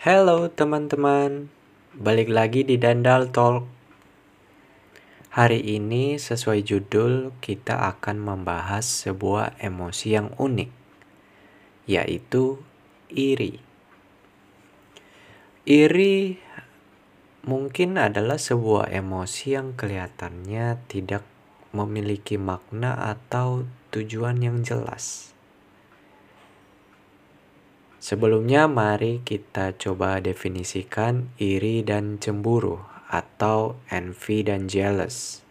Halo teman-teman, balik lagi di Dandal Talk. Hari ini sesuai judul kita akan membahas sebuah emosi yang unik, yaitu iri. Iri mungkin adalah sebuah emosi yang kelihatannya tidak memiliki makna atau tujuan yang jelas Sebelumnya mari kita coba definisikan iri dan cemburu atau envy dan jealous.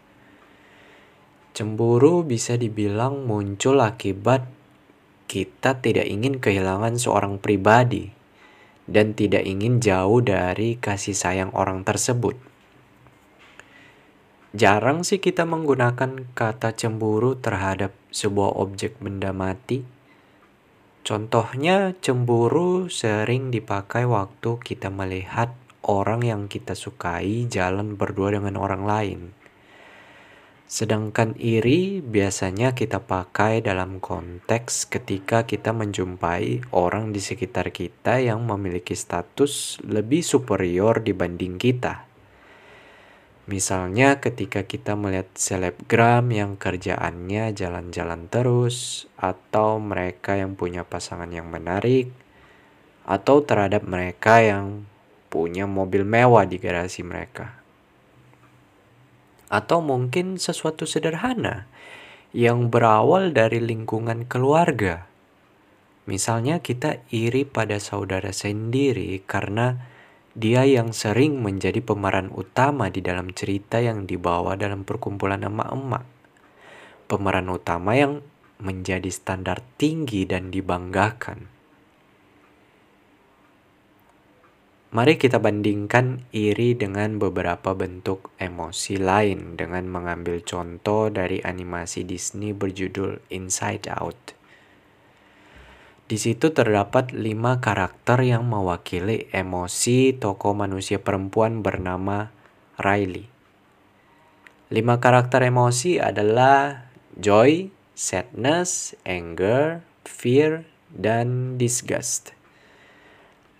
Cemburu bisa dibilang muncul akibat kita tidak ingin kehilangan seorang pribadi dan tidak ingin jauh dari kasih sayang orang tersebut. Jarang sih kita menggunakan kata cemburu terhadap sebuah objek benda mati Contohnya, cemburu sering dipakai waktu kita melihat orang yang kita sukai jalan berdua dengan orang lain. Sedangkan iri biasanya kita pakai dalam konteks ketika kita menjumpai orang di sekitar kita yang memiliki status lebih superior dibanding kita. Misalnya ketika kita melihat selebgram yang kerjaannya jalan-jalan terus, atau mereka yang punya pasangan yang menarik, atau terhadap mereka yang punya mobil mewah di garasi mereka. Atau mungkin sesuatu sederhana yang berawal dari lingkungan keluarga. Misalnya kita iri pada saudara sendiri karena dia yang sering menjadi pemeran utama di dalam cerita yang dibawa dalam perkumpulan emak-emak. Pemeran utama yang menjadi standar tinggi dan dibanggakan. Mari kita bandingkan iri dengan beberapa bentuk emosi lain dengan mengambil contoh dari animasi Disney berjudul Inside Out. Di situ terdapat lima karakter yang mewakili emosi tokoh manusia perempuan bernama Riley. Lima karakter emosi adalah joy, sadness, anger, fear, dan disgust.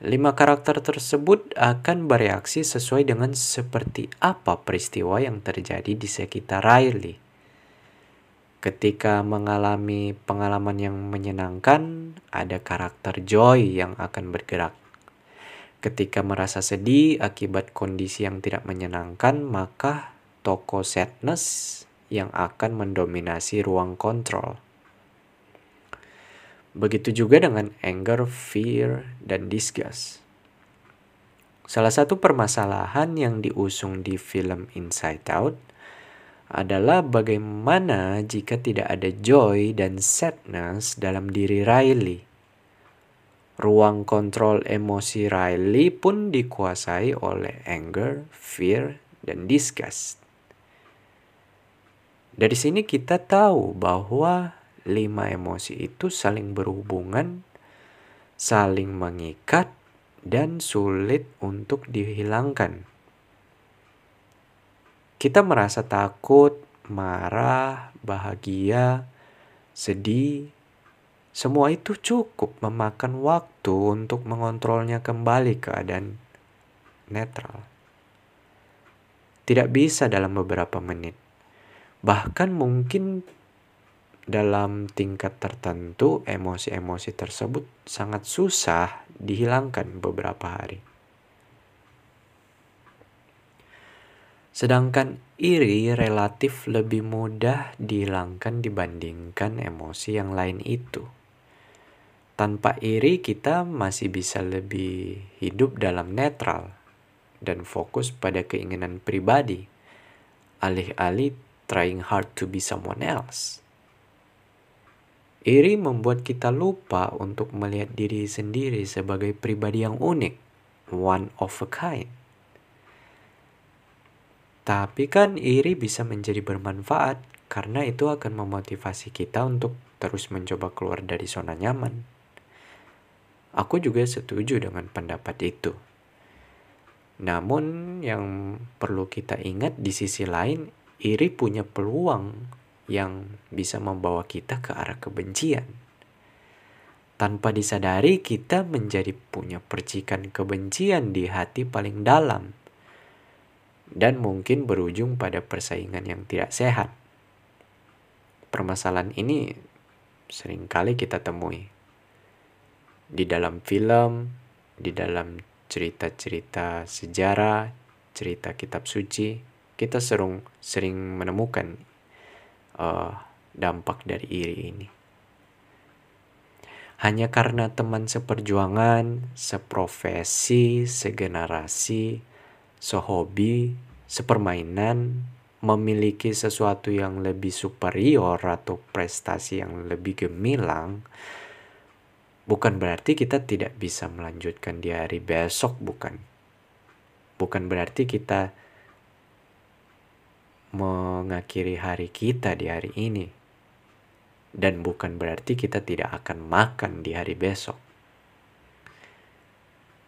Lima karakter tersebut akan bereaksi sesuai dengan seperti apa peristiwa yang terjadi di sekitar Riley. Ketika mengalami pengalaman yang menyenangkan, ada karakter joy yang akan bergerak. Ketika merasa sedih akibat kondisi yang tidak menyenangkan, maka toko sadness yang akan mendominasi ruang kontrol. Begitu juga dengan anger, fear, dan disgust. Salah satu permasalahan yang diusung di film Inside Out adalah bagaimana jika tidak ada joy dan sadness dalam diri Riley. Ruang kontrol emosi Riley pun dikuasai oleh anger, fear, dan disgust. Dari sini kita tahu bahwa lima emosi itu saling berhubungan, saling mengikat, dan sulit untuk dihilangkan. Kita merasa takut, marah, bahagia, sedih. Semua itu cukup memakan waktu untuk mengontrolnya kembali keadaan netral. Tidak bisa dalam beberapa menit. Bahkan mungkin dalam tingkat tertentu emosi-emosi tersebut sangat susah dihilangkan beberapa hari. Sedangkan iri relatif lebih mudah dihilangkan dibandingkan emosi yang lain itu. Tanpa iri kita masih bisa lebih hidup dalam netral dan fokus pada keinginan pribadi, alih-alih trying hard to be someone else. Iri membuat kita lupa untuk melihat diri sendiri sebagai pribadi yang unik, one of a kind. Tapi kan iri bisa menjadi bermanfaat karena itu akan memotivasi kita untuk terus mencoba keluar dari zona nyaman. Aku juga setuju dengan pendapat itu. Namun yang perlu kita ingat di sisi lain, iri punya peluang yang bisa membawa kita ke arah kebencian. tanpa disadari kita menjadi punya percikan kebencian di hati paling dalam dan mungkin berujung pada persaingan yang tidak sehat. Permasalahan ini sering kali kita temui di dalam film, di dalam cerita-cerita sejarah, cerita kitab suci, kita sering sering menemukan uh, dampak dari iri ini hanya karena teman seperjuangan, seprofesi, segenerasi, sehobi, sepermainan, memiliki sesuatu yang lebih superior atau prestasi yang lebih gemilang, bukan berarti kita tidak bisa melanjutkan di hari besok, bukan. Bukan berarti kita mengakhiri hari kita di hari ini dan bukan berarti kita tidak akan makan di hari besok.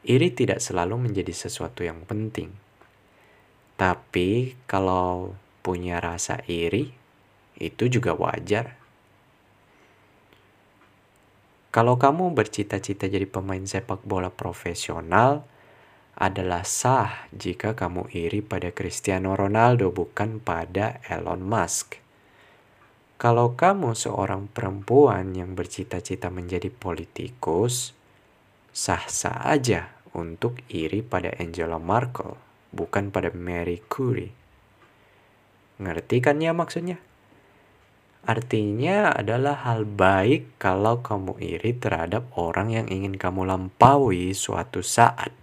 Iri tidak selalu menjadi sesuatu yang penting. Tapi kalau punya rasa iri, itu juga wajar. Kalau kamu bercita-cita jadi pemain sepak bola profesional, adalah sah jika kamu iri pada Cristiano Ronaldo bukan pada Elon Musk. Kalau kamu seorang perempuan yang bercita-cita menjadi politikus, sah-sah aja untuk iri pada Angela Merkel, bukan pada Mary Curie. Ngerti kan ya maksudnya? Artinya adalah hal baik kalau kamu iri terhadap orang yang ingin kamu lampaui suatu saat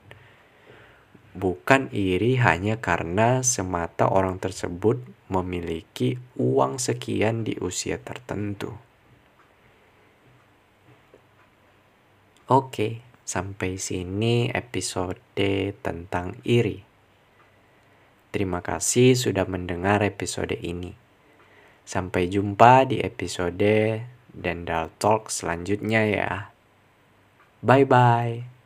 bukan iri hanya karena semata orang tersebut memiliki uang sekian di usia tertentu. Oke, sampai sini episode tentang iri. Terima kasih sudah mendengar episode ini. Sampai jumpa di episode Dendal Talk selanjutnya ya. Bye bye.